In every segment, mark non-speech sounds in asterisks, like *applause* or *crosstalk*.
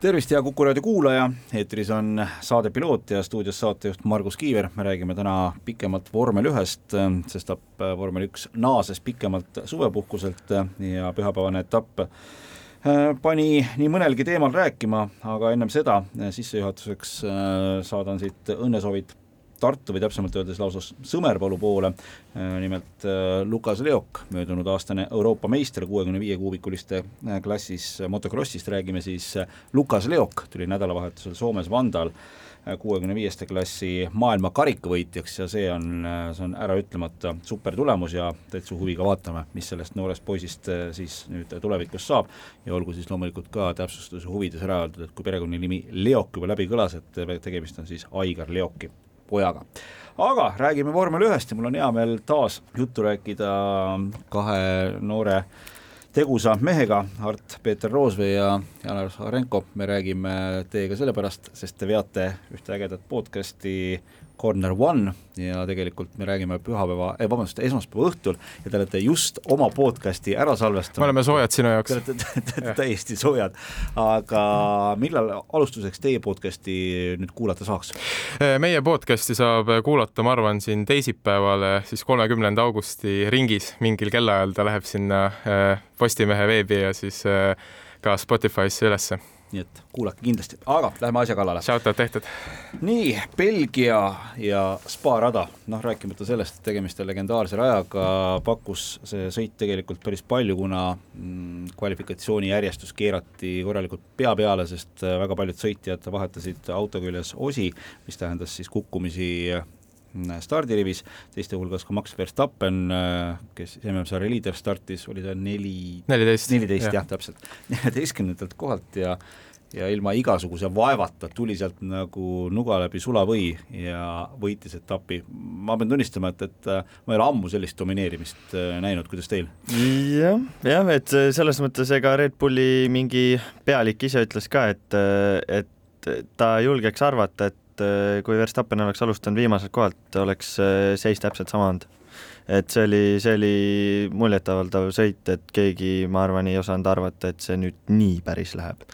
tervist, hea Kuku raadio kuulaja, eetris on saade Piloot ja stuudios saatejuht Margus Kiiver, me räägime täna pikemalt vormel ühest, sestap vormel üks naases pikemalt suvepuhkuselt ja pühapäevane etapp äh, pani nii mõnelgi teemal rääkima, aga ennem seda sissejuhatuseks äh, saadan siit õnnesoovid Tartu või täpsemalt öeldes lausa Sõmerpalu poole, äh, nimelt äh, Lukas Leok, möödunud aastane Euroopa meister kuuekümne viie kuubikuliste äh, klassis motokrossist, räägime siis Lukas Leok, tuli nädalavahetusel Soomes Vandal kuuekümne viieste klassi maailma karikavõitjaks ja see on, see on äraütlemata super tulemus ja täitsa huviga vaatame, mis sellest noorest poisist siis nüüd tulevikus saab. Ja olgu siis loomulikult ka täpsustuse huvides ära öeldud, et kui perekonnanimi Leok juba läbi kõlas, et tegemist on siis Aigar Leoki pojaga. aga räägime vormel ühest ja mul on hea meel taas juttu rääkida kahe noore tegusa mehega, Art-Peeter Roosvee ja Janar Arenko, me räägime teiega sellepärast, sest te veate ühte ägedat podcasti Corner One ja tegelikult me räägime pühapäeva eh,, vabandust, esmaspäeva õhtul ja te olete just oma podcast'i ära salvestanud. me oleme soojad sinu jaoks. Te olete täiesti soojad, aga millal alustuseks teie podcast'i nüüd kuulata saaks? Eh, meie podcast'i saab kuulata, ma arvan, siin teisipäeval, siis kolmekümnenda augusti ringis mingil kellaajal ta läheb sinna eh, Postimehe veebi ja siis ka Spotify'sse ülesse nii et kuulake kindlasti, aga lähme asja kallale. Shoutout tehtud. nii, Belgia ja Spa rada, noh rääkimata sellest, et tegemist on legendaarse rajaga, pakkus see sõit tegelikult päris palju, kuna mm, kvalifikatsiooni järjestus keerati korralikult pea peale, sest äh, väga paljud sõitjad vahetasid auto küljes osi, mis tähendas siis kukkumisi stardirivis, teiste hulgas ka Max Verstappen, äh, kes MM-sarja liider startis, oli ta neli, neliteist, neliteist jah ja,, täpselt, *laughs* neljateistkümnendalt kohalt ja ja ilma igasuguse vaevata tuli sealt nagu nuga läbi sulavõi ja võitis etapi. ma pean tunnistama, et, et äh, ma ei ole ammu sellist domineerimist näinud, kuidas teil? jah, jah, et selles mõttes ega Red Bulli mingi pealik ise ütles ka, et, et ta julgeks arvata, et et äh, kui Verstappen oleks alustanud viimaselt kohalt, oleks äh, seis täpselt sama olnud. et see oli, see oli muljetavaldav sõit, et keegi, ma arvan, ei osanud arvata, et see nüüd nii päris läheb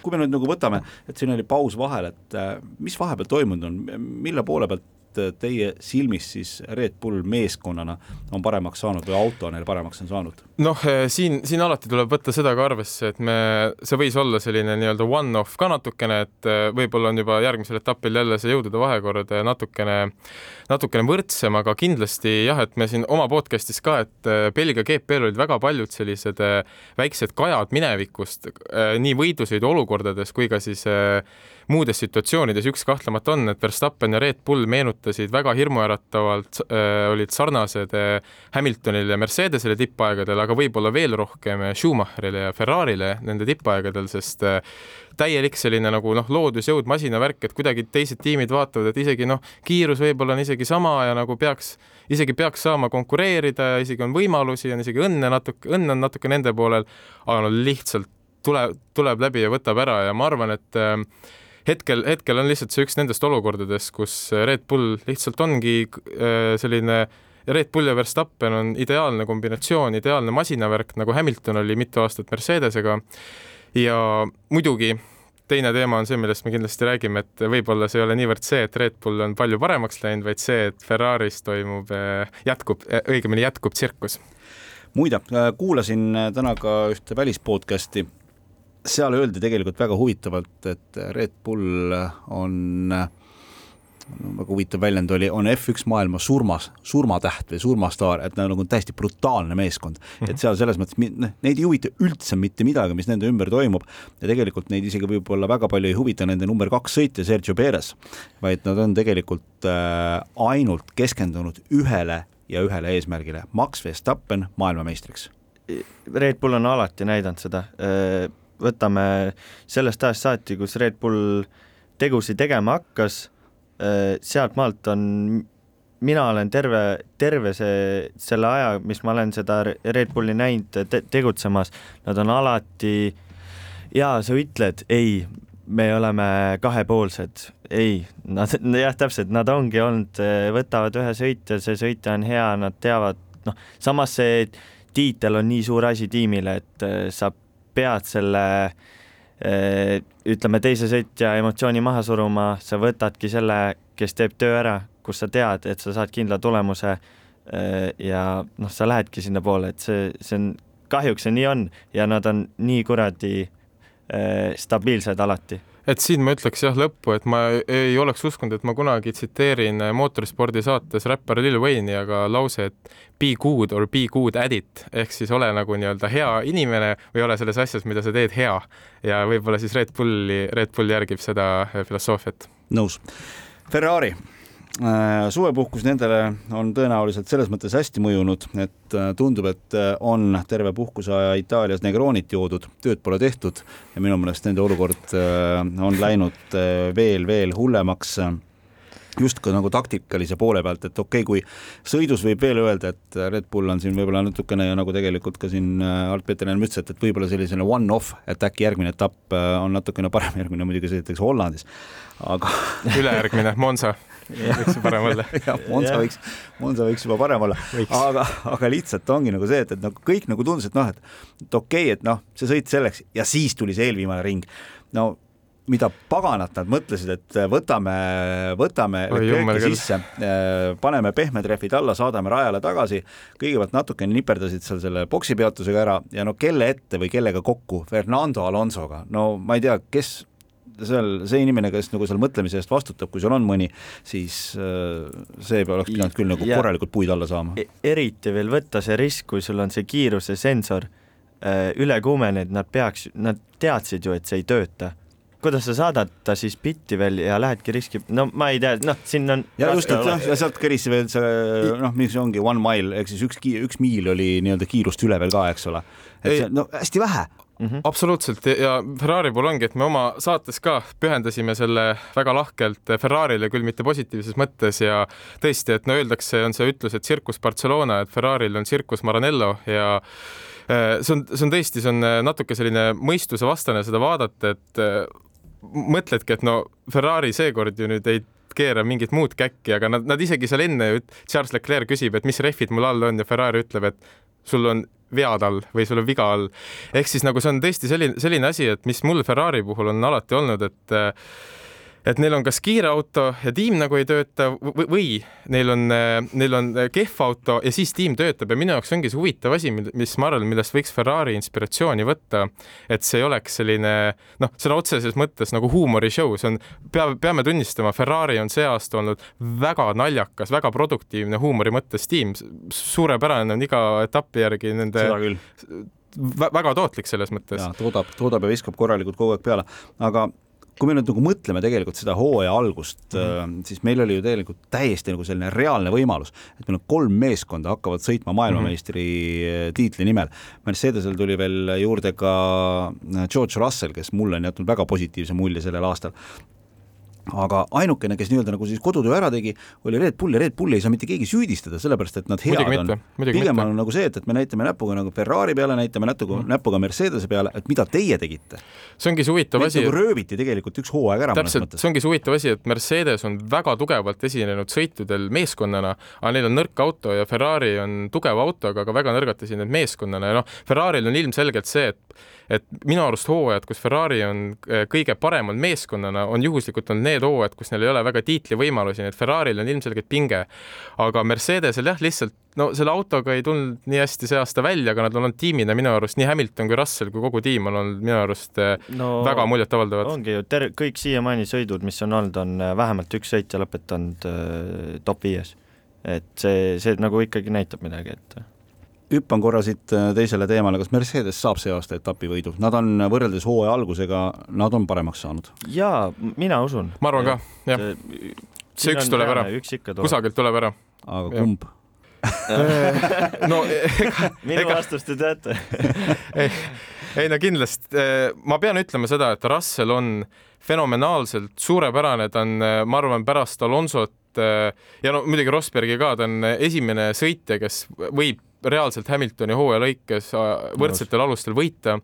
kui me nüüd nagu võtame, et siin oli paus vahel, et äh, mis vahepeal toimunud on, mille poole pealt Äh, teie silmis siis Red Bull meeskonnana on paremaks saanud või auto neil paremaks on saanud? noh, äh, siin, siin alati tuleb võtta seda ka arvesse, et me, see võis olla selline nii-öelda one-off ka natukene, et äh, võib-olla on juba järgmisel etapil jälle see jõudude vahekord natukene, natukene võrdsem, aga kindlasti jah, et me siin oma podcast'is ka, et Belgia GP-l olid väga paljud sellised väiksed kajad minevikust nii võidusõidu olukordades kui ka siis muudes situatsioonides üks kahtlemata on, et Verstappen ja Red Bull meenutasid väga hirmuäratavalt äh,, olid sarnased äh, Hamiltonile ja Mercedesele tippaegadel, aga võib-olla veel rohkem Schumacherile ja Ferrarile nende tippaegadel, sest äh, täielik selline nagu noh, loodusjõud, masinavärk, et kuidagi teised tiimid vaatavad, et isegi noh, kiirus võib-olla on isegi sama ja nagu peaks, isegi peaks saama konkureerida ja isegi on võimalusi, on isegi õnne natuke, õnn on natuke nende poolel, aga no lihtsalt tuleb, tuleb läbi ja võtab ära ja ma arvan, et äh, hetkel, hetkel on lihtsalt see üks nendest olukordadest, kus Red Bull lihtsalt ongi äh, selline Red Bull ja Verstappen on ideaalne kombinatsioon, ideaalne masinavärk, nagu Hamilton oli mitu aastat Mercedesega. ja muidugi teine teema on see, millest me kindlasti räägime, et võib-olla see ei ole niivõrd see, et Red Bull on palju paremaks läinud, vaid see, et Ferraris toimub, äh, jätkub, äh, õigemini jätkub tsirkus. muide, kuulasin täna ka ühte välispodcasti seal öeldi tegelikult väga huvitavalt, et Red Bull on no, väga huvitav väljend oli, on F1 maailma surmas, surmatäht või surmastaar, et nad on nagu täiesti brutaalne meeskond mm. -hmm. et seal selles mõttes, noh, neid ei huvita üldse mitte midagi, mis nende ümber toimub ja tegelikult neid isegi võib-olla väga palju ei huvita nende number kaks sõitja, Sergio Perez, vaid nad on tegelikult äh, ainult keskendunud ühele ja ühele eesmärgile, Max Verstappen maailmameistriks. Red Bull on alati näidanud seda äh, võtame sellest ajast saati, kus Red Bull tegusid tegema hakkas, äh, sealt maalt on mina olen terve, terve see, selle aja, mis ma olen seda Red Bulli näinud te tegutsemas, nad on alati, jaa, sa ütled, ei, me oleme kahepoolsed, ei, nad, jah, täpselt, nad ongi olnud, võtavad ühe sõitja, see sõitja on hea, nad teavad, noh, samas see tiitel on nii suur asi tiimile, et sa pead selle ütleme, teise sõitja emotsiooni maha suruma, sa võtadki selle, kes teeb töö ära, kus sa tead, et sa saad kindla tulemuse ja noh, sa lähedki sinnapoole, et see, see on, kahjuks see nii on ja nad on nii kuradi stabiilsed alati et siin ma ütleks jah lõppu, et ma ei oleks uskunud, et ma kunagi tsiteerin mootorispordi saates räppar Lil Wayne'i, aga lause, et be good or be good at it ehk siis ole nagu nii-öelda hea inimene või ole selles asjas, mida sa teed, hea. ja võib-olla siis Red Bulli, Red Bull järgib seda filosoofiat. nõus. Ferrari Äh, suvepuhkus nendele on tõenäoliselt selles mõttes hästi mõjunud, et äh, tundub, et äh, on terve puhkuse aja Itaalias Negronit joodud, tööd pole tehtud ja minu meelest nende olukord on läinud veel, veel hullemaks just ka nagu taktikalise poole pealt, et okei okay,, kui sõidus võib veel öelda, et Red Bull on siin võib-olla natukene nagu tegelikult ka siin Art-Peeter enne ütles, et, et võib-olla sellisena one-off, et äkki järgmine etapp on natukene parem, järgmine muidugi sõidetakse Hollandis, aga *laughs* ülejärgmine Monza. Võiks ju parem olla. *laughs* jah, Monza võiks, Monza võiks juba parem olla, aga, aga lihtsalt ongi nagu see, et, et nagu kõik nagu tundus, et noh, et, et okei okay,, et noh, see sõit selleks ja siis tuli see eelviimane ring. no mida paganat nad mõtlesid, et võtame, võtame Leclerc'i sisse, paneme pehmed rehvid alla, saadame rajale tagasi, kõigepealt natukene niperdasid seal selle boksipeatusega ära ja no kelle ette või kellega kokku, Fernando Alonsoga, no ma ei tea, kes seal see inimene, kes nagu seal mõtlemise eest vastutab, kui seal on mõni, siis äh, see oleks pidanud küll nagu ja korralikult puid alla saama. e. eriti veel võtta see risk, kui sul on see kiirusesensor äh, üle kuumenenud, nad peaks, nad teadsid ju, et see ei tööta kuidas sa saadad ta siis bitti veel ja lähedki riski, no ma ei tea, noh, siin on. ja just, et noh, ja sealt käris veel see noh, mis ongi one mile ehk siis üks, üks miil oli nii-öelda kiirust üle veel ka, eks ole. et see no hästi vähe mm. -hmm. absoluutselt ja Ferrari puhul ongi, et me oma saates ka pühendasime selle väga lahkelt Ferrarile, küll mitte positiivses mõttes ja tõesti, et no öeldakse, on see ütlus, et tsirkus Barcelona, et Ferraril on tsirkus Maranello ja äh, see on, see on tõesti, see on natuke selline mõistusevastane seda vaadata, et äh, mõtledki, et no Ferrari seekord ju nüüd ei keera mingit muud käkki, aga nad, nad isegi seal enne ju, Charles Leclerc küsib, et mis rehvid mul all on ja Ferrari ütleb, et sul on vead all või sul on viga all. ehk siis nagu see on tõesti selline, selline asi, et mis mul Ferrari puhul on alati olnud, et et neil on kas kiire auto ja tiim nagu ei tööta või, või neil on, neil on kehv auto ja siis tiim töötab. Ja minu jaoks ongi see huvitav asi, mis ma arvan, millest võiks Ferrari inspiratsiooni võtta, et see ei oleks selline noh, sõna otseses mõttes nagu huumorishow, see on, peame, peame tunnistama, Ferrari on see aasta olnud väga naljakas, väga produktiivne huumori mõttes tiim, suurepärane on iga etapi järgi nende väga tootlik selles mõttes. toodab, toodab ja viskab korralikult kogu aeg peale, aga kui me nüüd nagu mõtleme tegelikult seda hooaja algust mm, -hmm. siis meil oli ju tegelikult täiesti nagu selline reaalne võimalus, et meil on kolm meeskonda hakkavad sõitma maailmameistri mm -hmm. tiitli nimel. Mercedesel tuli veel juurde ka äh, George Russell, kes mulle on jätnud väga positiivse mulje sellel aastal aga ainukene, kes nii-öelda nagu siis kodutöö ära tegi, oli Red Bull ja Red Bulli ei saa mitte keegi süüdistada, sellepärast et nad head muidugi on. pigem mitte. on nagu see, et, et me näitame näpuga nagu Ferrari peale, näitame näpuga mm., näpuga Mercedese peale, et mida teie tegite. see ongi see huvitav asi. nagu rööviti tegelikult üks hooaeg ära. täpselt, see ongi see huvitav asi, et Mercedes on väga tugevalt esinenud sõitudel meeskonnana, aga neil on nõrk auto ja Ferrari on tugeva autoga, aga väga nõrgalt esinenud meeskonnana ja noh, Ferraril on ilmselgelt see, et et minu arust hooajad, kus Ferrari on äh, kõige paremal meeskonnana, on juhuslikult olnud need hooajad, kus neil ei ole väga tiitlivõimalusi, nii et Ferraril on ilmselgelt pinge. aga Mercedesel jah, lihtsalt no selle autoga ei tulnud nii hästi see aasta välja, aga nad on olnud tiimina minu arust nii Hamilton kui Russell kui kogu tiim on olnud minu arust äh, no, väga muljetavaldavad. ongi ju ter-, kõik siiamaani sõidud, mis on olnud, on äh, vähemalt üks sõitja lõpetanud top viies. et see, see nagu ikkagi näitab midagi, et hüppan korra siit äh, teisele teemale, kas Mercedes saab see aasta etapivõidu, nad on võrreldes hooaja algusega, nad on paremaks saanud? jaa, mina usun. ma arvan ja. ka, jah. see üks tuleb ära, kusagilt tuleb ära. aga kumb? *laughs* no ega minu ega... vastust te teate *laughs* ei, ei no kindlasti, äh, ma pean ütlema seda, et Russell on fenomenaalselt suurepärane, ta on, äh, ma arvan, pärast Alonsot ja no muidugi Rosbergi ka, ta on esimene sõitja, kes võib reaalselt Hamiltoni hooaja lõikes võrdsetel alustel võita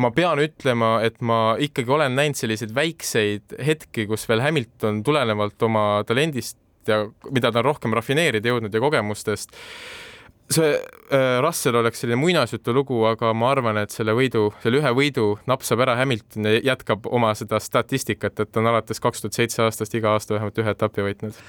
ma pean ütlema, et ma ikkagi olen näinud selliseid väikseid hetki, kus veel Hamilton tulenevalt oma talendist ja mida ta on rohkem rafineerida jõudnud ja kogemustest, see äh, Russell oleks selline muinasjutulugu, aga ma arvan, et selle võidu, selle ühe võidu napsab ära Hamilton ja jätkab oma seda statistikat, et on alates kaks tuhat seitse aastast iga aasta vähemalt ühe etapi võitnud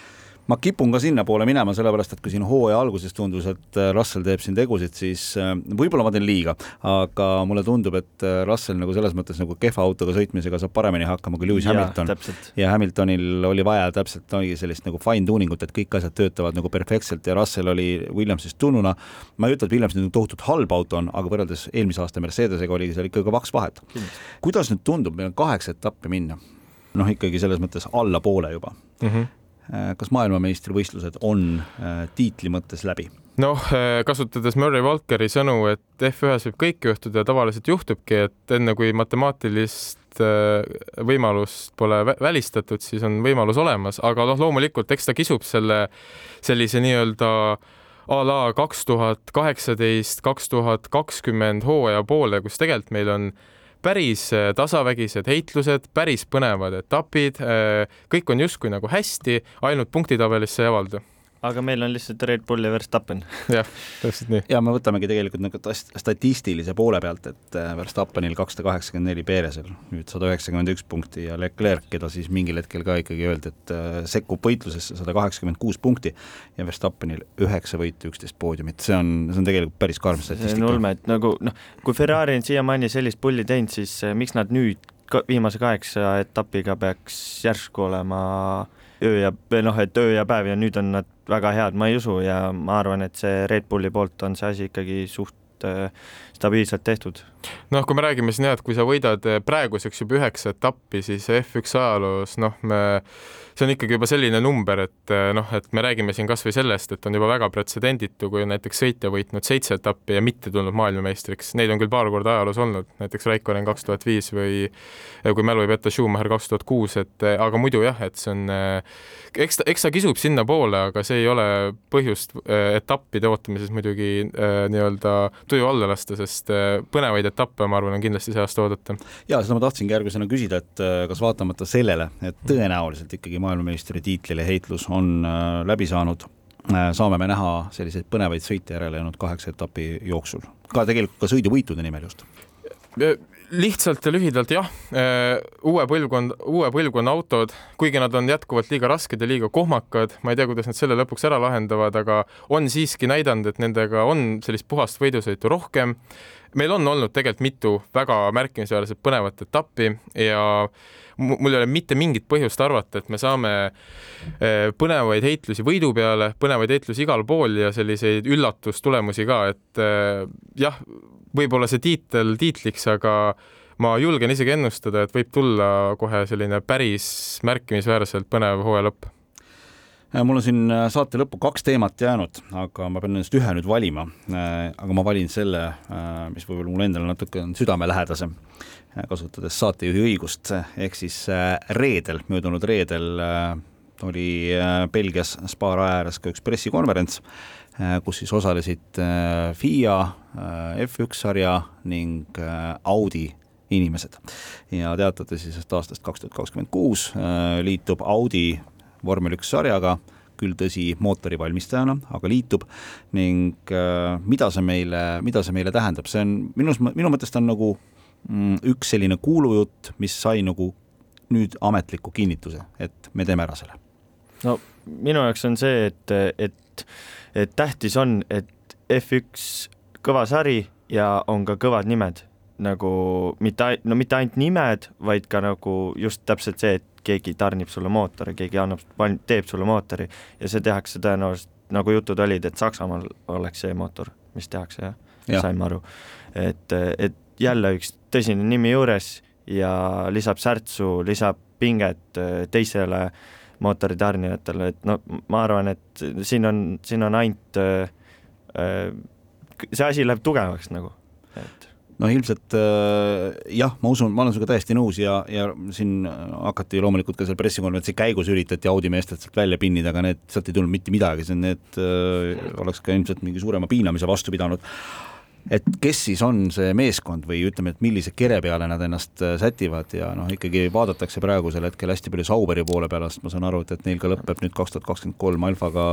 ma kipun ka sinnapoole minema, sellepärast et kui siin hooaja alguses tundus, et äh, Russell teeb siin tegusid, siis äh, võib-olla ma teen liiga, aga mulle tundub, et äh, Russell nagu selles mõttes nagu kehva autoga sõitmisega saab paremini hakkama kui Lewis ja, Hamilton. ja Hamiltonil oli vaja täpselt ongi sellist nagu fine tuning ut, et kõik asjad töötavad nagu perfektselt ja Russell oli Williamsist tunnuna, ma ei ütle, et Williams nüüd tohutult halb auto on, aga võrreldes eelmise aasta Mercedesega oli seal ikka kaks vahet. kuidas nüüd tundub, meil on kaheksa etappi minna? noh, ikkagi selles mõttes allapoole juba mm. -hmm kas maailmameistrivõistlused on äh, tiitli mõttes läbi? noh, äh, kasutades Murray Walkeri sõnu, et F1-s võib kõik juhtuda ja tavaliselt juhtubki, et enne kui matemaatilist võimalust pole välistatud, siis on võimalus olemas, aga noh, loomulikult eks ta kisub selle sellise nii-öelda a la kaks tuhat kaheksateist, kaks tuhat kakskümmend hooaja poole, kus tegelikult meil on äh, päris äh, tasavägised heitlused, päris põnevad etapid, äh, kõik on justkui nagu hästi, ainult punktitabelis see ei avaldu aga meil on lihtsalt Red Bull ja Verstappen. *laughs* jah, täpselt nii. ja me võtamegi tegelikult nagu statistilise poole pealt, et äh, Verstappenil kakssada kaheksakümmend neli, Perezil nüüd sada üheksakümmend üks punkti ja Leclerc, keda siis mingil hetkel ka ikkagi öeldi, et äh, sekkub võitlusesse sada kaheksakümmend kuus punkti ja Verstappenil üheksa võitu, üksteist poodiumit, see on, see on tegelikult päris karm statistika. see on ulme, et nagu noh, kui Ferrari on siiamaani sellist pulli teinud, siis äh, miks nad nüüd ka viimase kaheksa etapiga peaks järsku olema öö ja, või noh, et öö ja päev ja nüüd on nad väga head, ma ei usu ja ma arvan, et see Red Bulli poolt on see asi ikkagi suht äh, stabiilselt tehtud. noh, kui me räägime siin jah, et kui sa võidad äh, praeguseks juba üheksa etappi, siis F1 ajaloos noh, me see on ikkagi juba selline number, et eh, noh, et me räägime siin kas või sellest, et on juba väga pretsedenditu, kui on näiteks sõitja võitnud seitse etappi ja mitte tulnud maailmameistriks, neid on küll paar korda ajaloos olnud, näiteks Raikkonen kaks tuhat viis või kui mälu ei peta, Schumacher kaks tuhat kuus, et eh, aga muidu jah, et see on, eh, eks ta, eks ta kisub sinnapoole, aga see ei ole põhjust etappide ootamises muidugi nii-öelda tuju alla lasta, sest põnevaid etappe, ma arvan, on kindlasti see aasta oodata. ja seda ma tahtsingi järgmisena küsida, et kas vaatamata sellele, et tõenäoliselt ikkagi maailmameistritiitlile heitlus on äh, läbi saanud, äh, saame me näha selliseid põnevaid sõite järele jäänud kaheksa etapi jooksul, ka tegelikult ka sõiduvõitude nimel just lihtsalt ja lühidalt jah, äh, uue põlvkond, uue põlvkonna autod, kuigi nad on jätkuvalt liiga rasked ja liiga kohmakad, ma ei tea, kuidas nad selle lõpuks ära lahendavad, aga on siiski näidanud, et nendega on sellist puhast võidusõitu rohkem. meil on olnud tegelikult mitu väga märkimisväärselt põnevat etappi ja mul ei ole mitte mingit põhjust arvata, et me saame eh, põnevaid heitlusi võidu peale, põnevaid heitlusi igal pool ja selliseid üllatustulemusi ka, et eh, jah, võib-olla see tiitel tiitliks, aga ma julgen isegi ennustada, et võib tulla kohe selline päris märkimisväärselt põnev hooaja lõpp äh, mul on siin äh, saate lõppu kaks teemat jäänud, aga ma pean nendest ühe nüüd valima. Äh, aga ma valin selle, mis võib-olla mulle endale natuke on südamelähedasem kasutades saatejuhi õigust, ehk siis reedel, möödunud reedel oli Belgias Spa raja ääres ka üks pressikonverents, kus siis osalesid FIA, F1 sarja ning Audi inimesed. ja teatati siis, et aastast kaks tuhat kakskümmend kuus liitub Audi vormel üks sarjaga, küll tõsi, mootori valmistajana, aga liitub ning mida see meile, mida see meile tähendab, see on minu, minu mõttes ta on nagu Mm, üks selline kuulujutt, mis sai nagu nüüd ametliku kinnituse, et me teeme ära selle? no minu jaoks on see, et, et, et tähtis on, et F1 kõva sari ja on ka kõvad nimed, nagu mitte, no mitte ainult nimed, vaid ka nagu just täpselt see, et keegi tarnib sulle mootori, keegi annab, teeb sulle mootori ja see tehakse tõenäoliselt, nagu jutud olid, et Saksamaal oleks see mootor, mis tehakse, jah ja., saime aru. et, et jälle üks tõsine nimi juures ja lisab särtsu, lisab pinget äh, teisele mootoritarnijatele, et no ma arvan, et siin on, siin on ainult, äh, äh, see asi läheb tugevaks nagu, et noh, ilmselt äh, jah, ma usun, ma olen sinuga täiesti nõus ja, ja siin hakati loomulikult ka seal pressikonverentsi käigus üritati Audi meestelt sealt välja pinnida, aga need, sealt ei tulnud mitte midagi, see on need oleks ka ilmselt mingi suurema piinamise vastu pidanud et kes siis on see meeskond või ütleme, et millise kere peale nad ennast äh, sätivad ja noh, ikkagi vaadatakse praegusel hetkel hästi palju Sauberi poole sest ma saan aru, et, et neil ka lõpeb nüüd kaks tuhat kakskümmend kolm Alfaga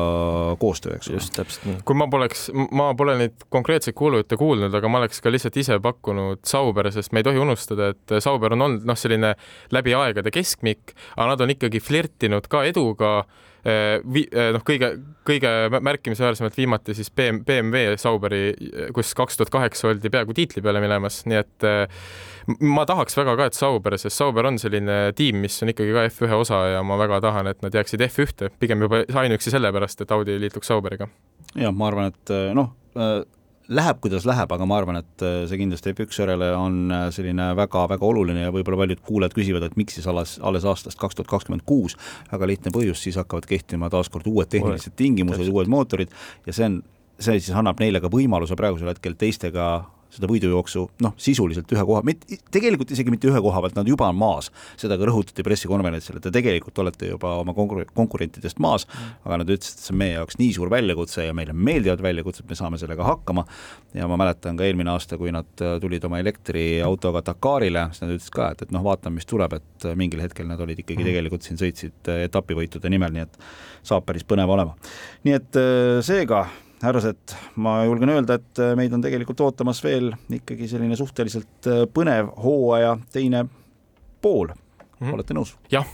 koostöö, eks ole. just, täpselt nii. kui ma poleks, ma pole neid konkreetseid kuulujutte kuulnud, aga ma oleks ka lihtsalt ise pakkunud Sauber, sest me ei tohi unustada, et Sauber on olnud noh, selline läbi aegade keskmik, aga nad on ikkagi flirtinud ka eduga Äh, äh, noh, kõige, kõige märkimisväärsemalt viimati siis BM, BMW Sauberi, kus kaks tuhat kaheksa oldi peaaegu tiitli peale minemas, nii et äh, ma tahaks väga ka, et Sauber, sest Sauber on selline tiim, mis on ikkagi ka F1 osa ja ma väga tahan, et nad jääksid F1-te, pigem juba ainuüksi sellepärast, et Audi liituks Sauberiga. ja ma arvan, et noh, läheb, kuidas läheb, aga ma arvan, et äh, see kindlasti F1 järele on äh, selline väga-väga oluline ja võib-olla paljud kuulajad küsivad, et miks siis alles, alles aastast kaks tuhat kakskümmend kuus, väga lihtne põhjus, siis hakkavad kehtima taaskord uued tehnilised tingimused, uued mootorid ja see on, see siis annab neile ka võimaluse praegusel hetkel teistega seda võidujooksu noh, sisuliselt ühe koha, tegelikult isegi mitte ühe koha pealt, nad juba on maas. seda ka rõhutati pressikonverentsil, et te tegelikult olete juba oma konkur-, konkurentidest maas mm., aga nad ütlesid, et see on meie jaoks nii suur väljakutse ja meile meeldivad väljakutsed, me saame sellega hakkama. ja ma mäletan ka eelmine aasta, kui nad tulid oma elektriautoga Dakarile, siis nad ütlesid ka, et, et noh, vaatame, mis tuleb, et mingil hetkel nad olid ikkagi mm. tegelikult siin sõitsid etapivõitude nimel, nii et saab päris põnev olema. nii et seega härrased, ma julgen öelda, et äh, meid on tegelikult ootamas veel ikkagi selline suhteliselt äh, põnev hooaja teine pool mm, -hmm. olete nõus? jah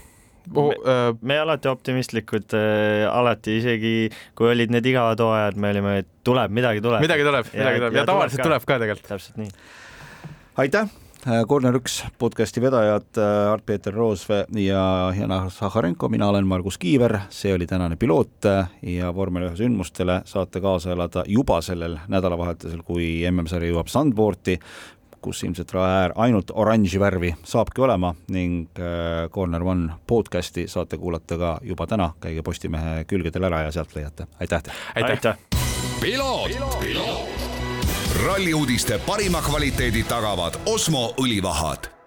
Oh, me, äh, me alati optimistlikud äh,, alati isegi kui olid need igavad hooajad, me olime, et tuleb, midagi tuleb. midagi tuleb, midagi tuleb ja, ja tavaliselt tuleb ka tegelikult. täpselt nii. aitäh Äh, Corner üks podcasti vedajad äh, Art-Peeter Roosvee ja Jana Sahharenko, mina olen Margus Kiiver, see oli tänane piloot äh, ja vormel ühe sündmustele saate kaasa elada juba sellel nädalavahetusel, kui MM-sari jõuab Sandboardi, kus ilmselt äär ainult oranži värvi saabki olema ning Corner One podcasti saate kuulata ka juba täna, käige Postimehe külgedel ära ja sealt leiate, aitäh teile! aitäh, aitäh.! piloot, piloot ralli uudiste parima kvaliteedi tagavad Osmo õlivahad